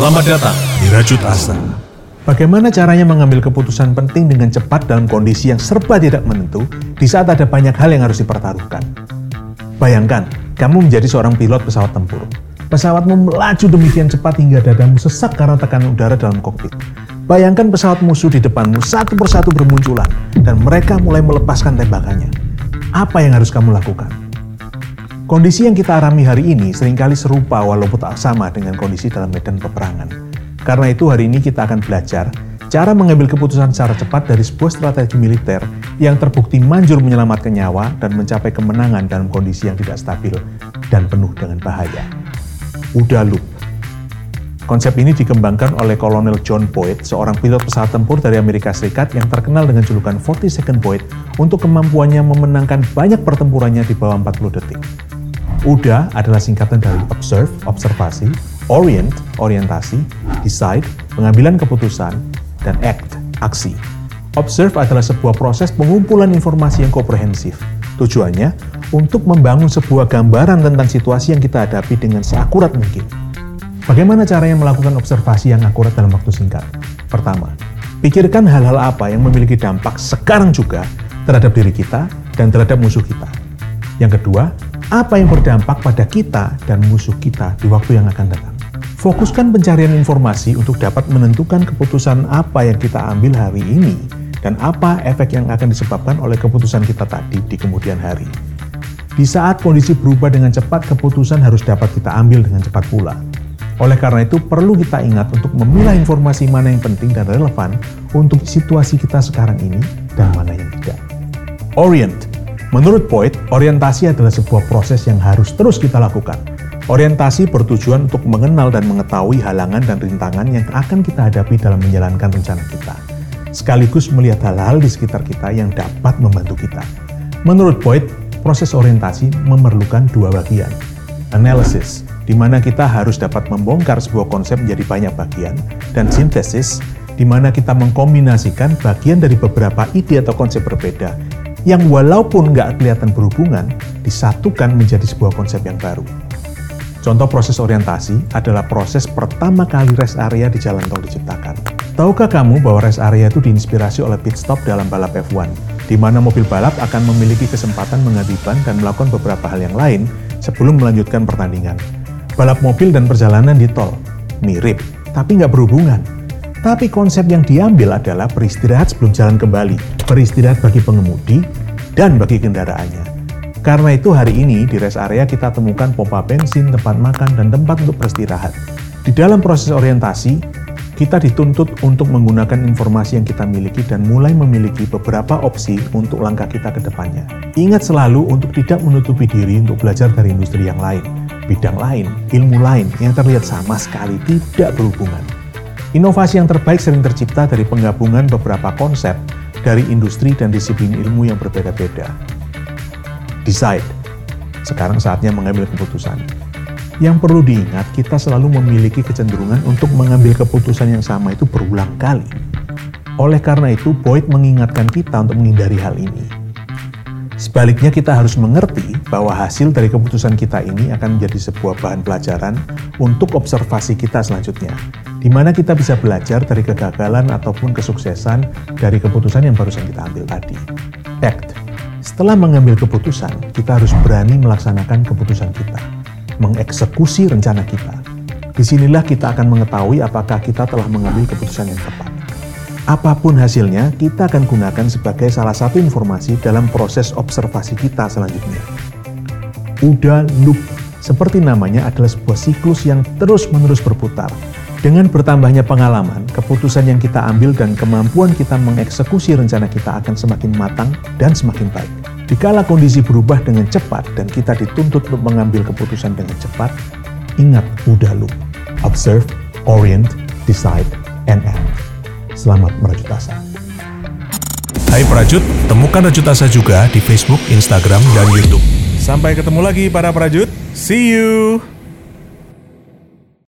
Selamat datang di Rajut Asa. Bagaimana caranya mengambil keputusan penting dengan cepat dalam kondisi yang serba tidak menentu di saat ada banyak hal yang harus dipertaruhkan? Bayangkan, kamu menjadi seorang pilot pesawat tempur. Pesawatmu melaju demikian cepat hingga dadamu sesak karena tekanan udara dalam kokpit. Bayangkan pesawat musuh di depanmu satu persatu bermunculan dan mereka mulai melepaskan tembakannya. Apa yang harus kamu lakukan? Kondisi yang kita alami hari ini sering kali serupa walaupun tak sama dengan kondisi dalam medan peperangan. Karena itu hari ini kita akan belajar cara mengambil keputusan secara cepat dari sebuah strategi militer yang terbukti manjur menyelamatkan nyawa dan mencapai kemenangan dalam kondisi yang tidak stabil dan penuh dengan bahaya. Udah loop. Konsep ini dikembangkan oleh Kolonel John Boyd, seorang pilot pesawat tempur dari Amerika Serikat yang terkenal dengan julukan 40 Second Boyd untuk kemampuannya memenangkan banyak pertempurannya di bawah 40 detik. UDA adalah singkatan dari observe, observasi, orient, orientasi, decide, pengambilan keputusan, dan act, aksi. Observe adalah sebuah proses pengumpulan informasi yang komprehensif. Tujuannya untuk membangun sebuah gambaran tentang situasi yang kita hadapi dengan seakurat mungkin. Bagaimana caranya melakukan observasi yang akurat dalam waktu singkat? Pertama, pikirkan hal-hal apa yang memiliki dampak sekarang juga terhadap diri kita dan terhadap musuh kita. Yang kedua, apa yang berdampak pada kita dan musuh kita di waktu yang akan datang. Fokuskan pencarian informasi untuk dapat menentukan keputusan apa yang kita ambil hari ini dan apa efek yang akan disebabkan oleh keputusan kita tadi di kemudian hari. Di saat kondisi berubah dengan cepat, keputusan harus dapat kita ambil dengan cepat pula. Oleh karena itu, perlu kita ingat untuk memilah informasi mana yang penting dan relevan untuk situasi kita sekarang ini dan mana yang tidak. Orient Menurut Boyd, orientasi adalah sebuah proses yang harus terus kita lakukan. Orientasi bertujuan untuk mengenal dan mengetahui halangan dan rintangan yang akan kita hadapi dalam menjalankan rencana kita, sekaligus melihat hal-hal di sekitar kita yang dapat membantu kita. Menurut Boyd, proses orientasi memerlukan dua bagian. Analysis, di mana kita harus dapat membongkar sebuah konsep menjadi banyak bagian, dan sintesis, di mana kita mengkombinasikan bagian dari beberapa ide atau konsep berbeda yang walaupun nggak kelihatan berhubungan, disatukan menjadi sebuah konsep yang baru. Contoh proses orientasi adalah proses pertama kali rest area di jalan tol diciptakan. Tahukah kamu bahwa rest area itu diinspirasi oleh pit stop dalam balap F1, di mana mobil balap akan memiliki kesempatan mengganti dan melakukan beberapa hal yang lain sebelum melanjutkan pertandingan. Balap mobil dan perjalanan di tol mirip, tapi nggak berhubungan. Tapi konsep yang diambil adalah beristirahat sebelum jalan kembali, beristirahat bagi pengemudi, dan bagi kendaraannya. Karena itu hari ini di rest area kita temukan pompa bensin, tempat makan, dan tempat untuk beristirahat. Di dalam proses orientasi, kita dituntut untuk menggunakan informasi yang kita miliki dan mulai memiliki beberapa opsi untuk langkah kita ke depannya. Ingat selalu untuk tidak menutupi diri untuk belajar dari industri yang lain, bidang lain, ilmu lain yang terlihat sama sekali tidak berhubungan. Inovasi yang terbaik sering tercipta dari penggabungan beberapa konsep dari industri dan disiplin ilmu yang berbeda-beda. Decide. Sekarang saatnya mengambil keputusan. Yang perlu diingat, kita selalu memiliki kecenderungan untuk mengambil keputusan yang sama itu berulang kali. Oleh karena itu, Boyd mengingatkan kita untuk menghindari hal ini. Sebaliknya kita harus mengerti bahwa hasil dari keputusan kita ini akan menjadi sebuah bahan pelajaran untuk observasi kita selanjutnya, di mana kita bisa belajar dari kegagalan ataupun kesuksesan dari keputusan yang barusan kita ambil tadi. Act. Setelah mengambil keputusan, kita harus berani melaksanakan keputusan kita, mengeksekusi rencana kita. Di sinilah kita akan mengetahui apakah kita telah mengambil keputusan yang tepat. Apa pun hasilnya, kita akan gunakan sebagai salah satu informasi dalam proses observasi kita selanjutnya. Uda loop, seperti namanya adalah sebuah siklus yang terus-menerus berputar. Dengan bertambahnya pengalaman, keputusan yang kita ambil dan kemampuan kita mengeksekusi rencana kita akan semakin matang dan semakin baik. Dikala kondisi berubah dengan cepat dan kita dituntut untuk mengambil keputusan dengan cepat, ingat Uda loop. Observe, orient, decide, and act. Selamat merajut asa. Hai Prajut, temukan Rajut Asa juga di Facebook, Instagram, dan YouTube. Sampai ketemu lagi para Prajut. See you!